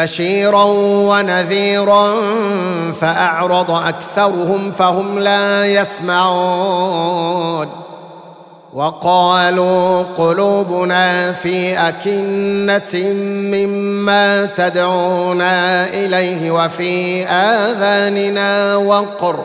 بشيرا ونذيرا فأعرض أكثرهم فهم لا يسمعون. وقالوا قلوبنا في أكنة مما تدعونا إليه وفي آذاننا وقر.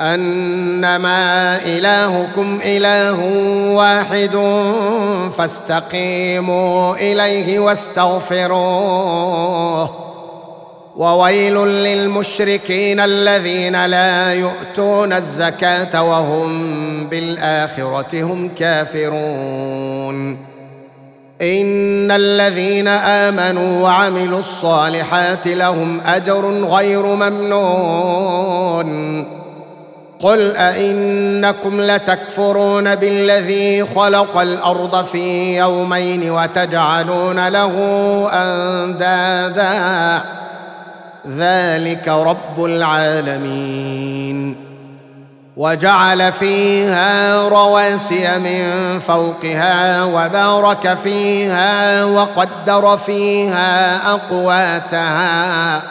انما إلهكم إله واحد فاستقيموا إليه واستغفروه. وويل للمشركين الذين لا يؤتون الزكاة وهم بالآخرة هم كافرون. إن الذين آمنوا وعملوا الصالحات لهم أجر غير ممنون. قل أئنكم لتكفرون بالذي خلق الأرض في يومين وتجعلون له أندادا. ذلك رب العالمين. وجعل فيها رواسي من فوقها وبارك فيها وقدر فيها أقواتها.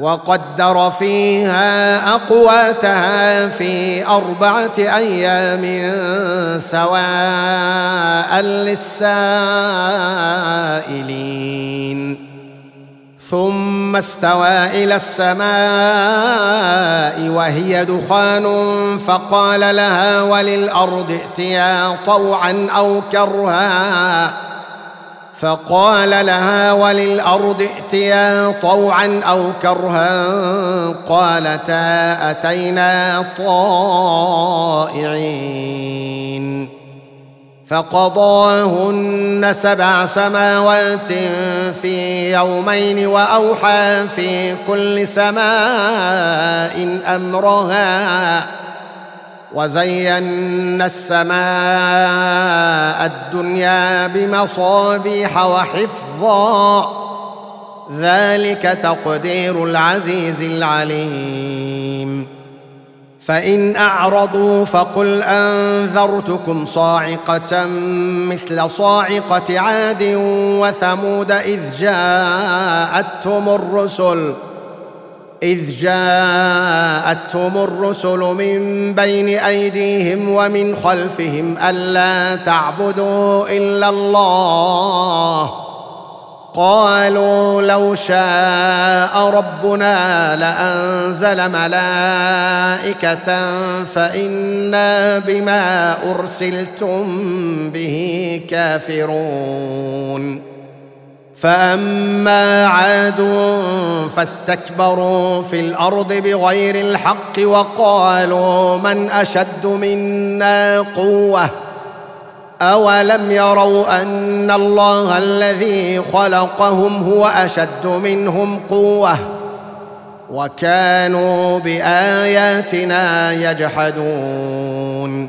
وقدر فيها أقواتها في أربعة أيام سواء للسائلين. ثم استوى إلى السماء وهي دخان فقال لها وللأرض ائتيا طوعا أو كرها. فقال لها وللأرض ائتيا طوعا أو كرها قالتا أتينا طائعين. فقضاهن سبع سماوات في يومين وأوحى في كل سماء أمرها وزينا السماء الدنيا بمصابيح وحفظا. ذلك تقدير العزيز العليم. فإن أعرضوا فقل أنذرتكم صاعقة مثل صاعقة عاد وثمود إذ جاءتهم الرسل. إذ جاءتهم الرسل من بين أيديهم ومن خلفهم ألا تعبدوا إلا الله. قالوا لو شاء ربنا لأنزل ملائكة فإنا بما أرسلتم به كافرون. فأما عاد فاستكبروا في الأرض بغير الحق وقالوا من أشد منا قوة أولم يروا أن الله الذي خلقهم هو أشد منهم قوة وكانوا بآياتنا يجحدون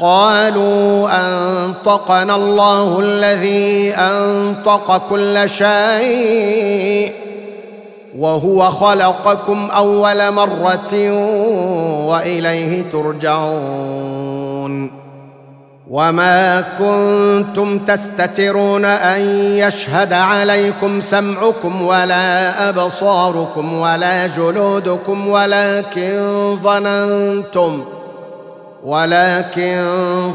قالوا أنطقنا الله الذي أنطق كل شيء وهو خلقكم أول مرة وإليه ترجعون وما كنتم تستترون أن يشهد عليكم سمعكم ولا أبصاركم ولا جلودكم ولكن ظننتم ولكن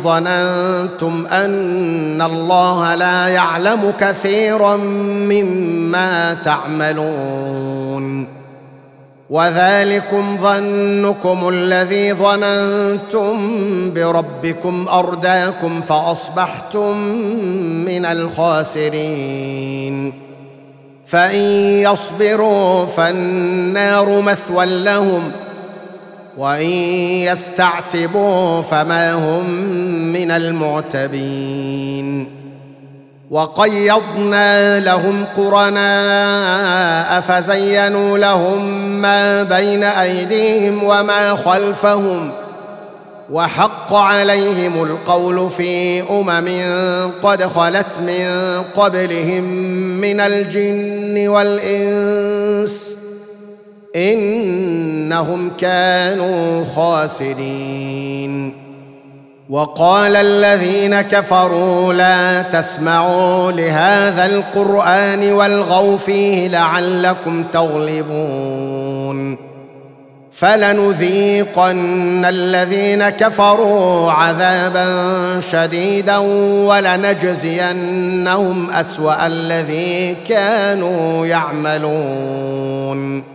ظننتم أن الله لا يعلم كثيرا مما تعملون. وذلكم ظنكم الذي ظننتم بربكم أرداكم فأصبحتم من الخاسرين. فإن يصبروا فالنار مثوى لهم. وإن يستعتبوا فما هم من المعتبين. وقيضنا لهم قرناء فزينوا لهم ما بين أيديهم وما خلفهم. وحق عليهم القول في أمم قد خلت من قبلهم من الجن والإنس. إنهم كانوا خاسرين. وقال الذين كفروا لا تسمعوا لهذا القرآن والغوا فيه لعلكم تغلبون. فلنذيقن الذين كفروا عذابا شديدا ولنجزينهم أسوأ الذي كانوا يعملون.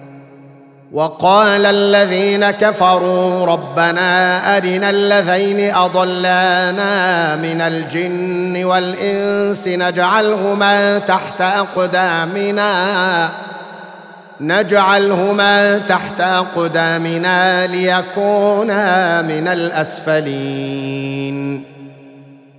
وقال الذين كفروا ربنا أرنا الذين أضلانا من الجن والإنس نجعلهما تحت أقدامنا نجعلهما تحت أقدامنا ليكونا من الأسفلين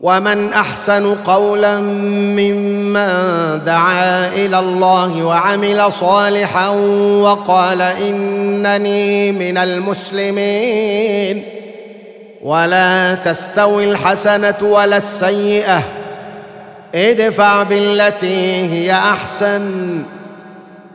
ومن أحسن قولا ممن دعا إلى الله وعمل صالحا وقال إنني من المسلمين. ولا تستوي الحسنة ولا السيئة. ادفع بالتي هي أحسن.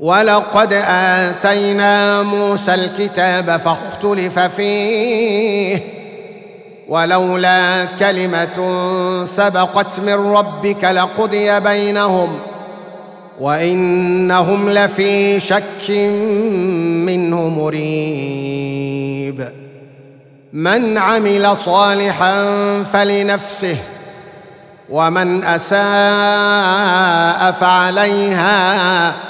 ولقد آتينا موسى الكتاب فاختلف فيه ولولا كلمة سبقت من ربك لقضي بينهم وإنهم لفي شك منه مريب. من عمل صالحا فلنفسه ومن أساء فعليها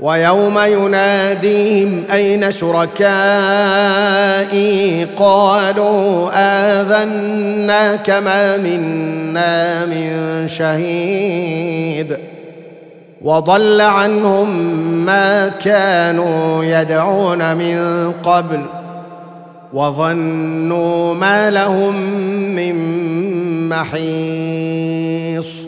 ويوم يناديهم أين شركائي؟ قالوا اذنا كما منا من شهيد. وضل عنهم ما كانوا يدعون من قبل. وظنوا ما لهم من محيص.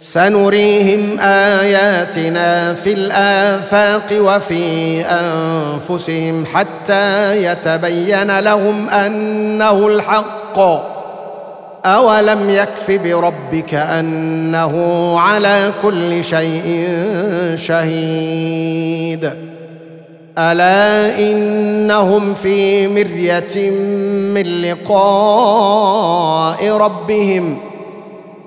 سنريهم آياتنا في الآفاق وفي أنفسهم حتى يتبين لهم أنه الحق. أولم يكف بربك أنه على كل شيء شهيد. ألا إنهم في مرية من لقاء ربهم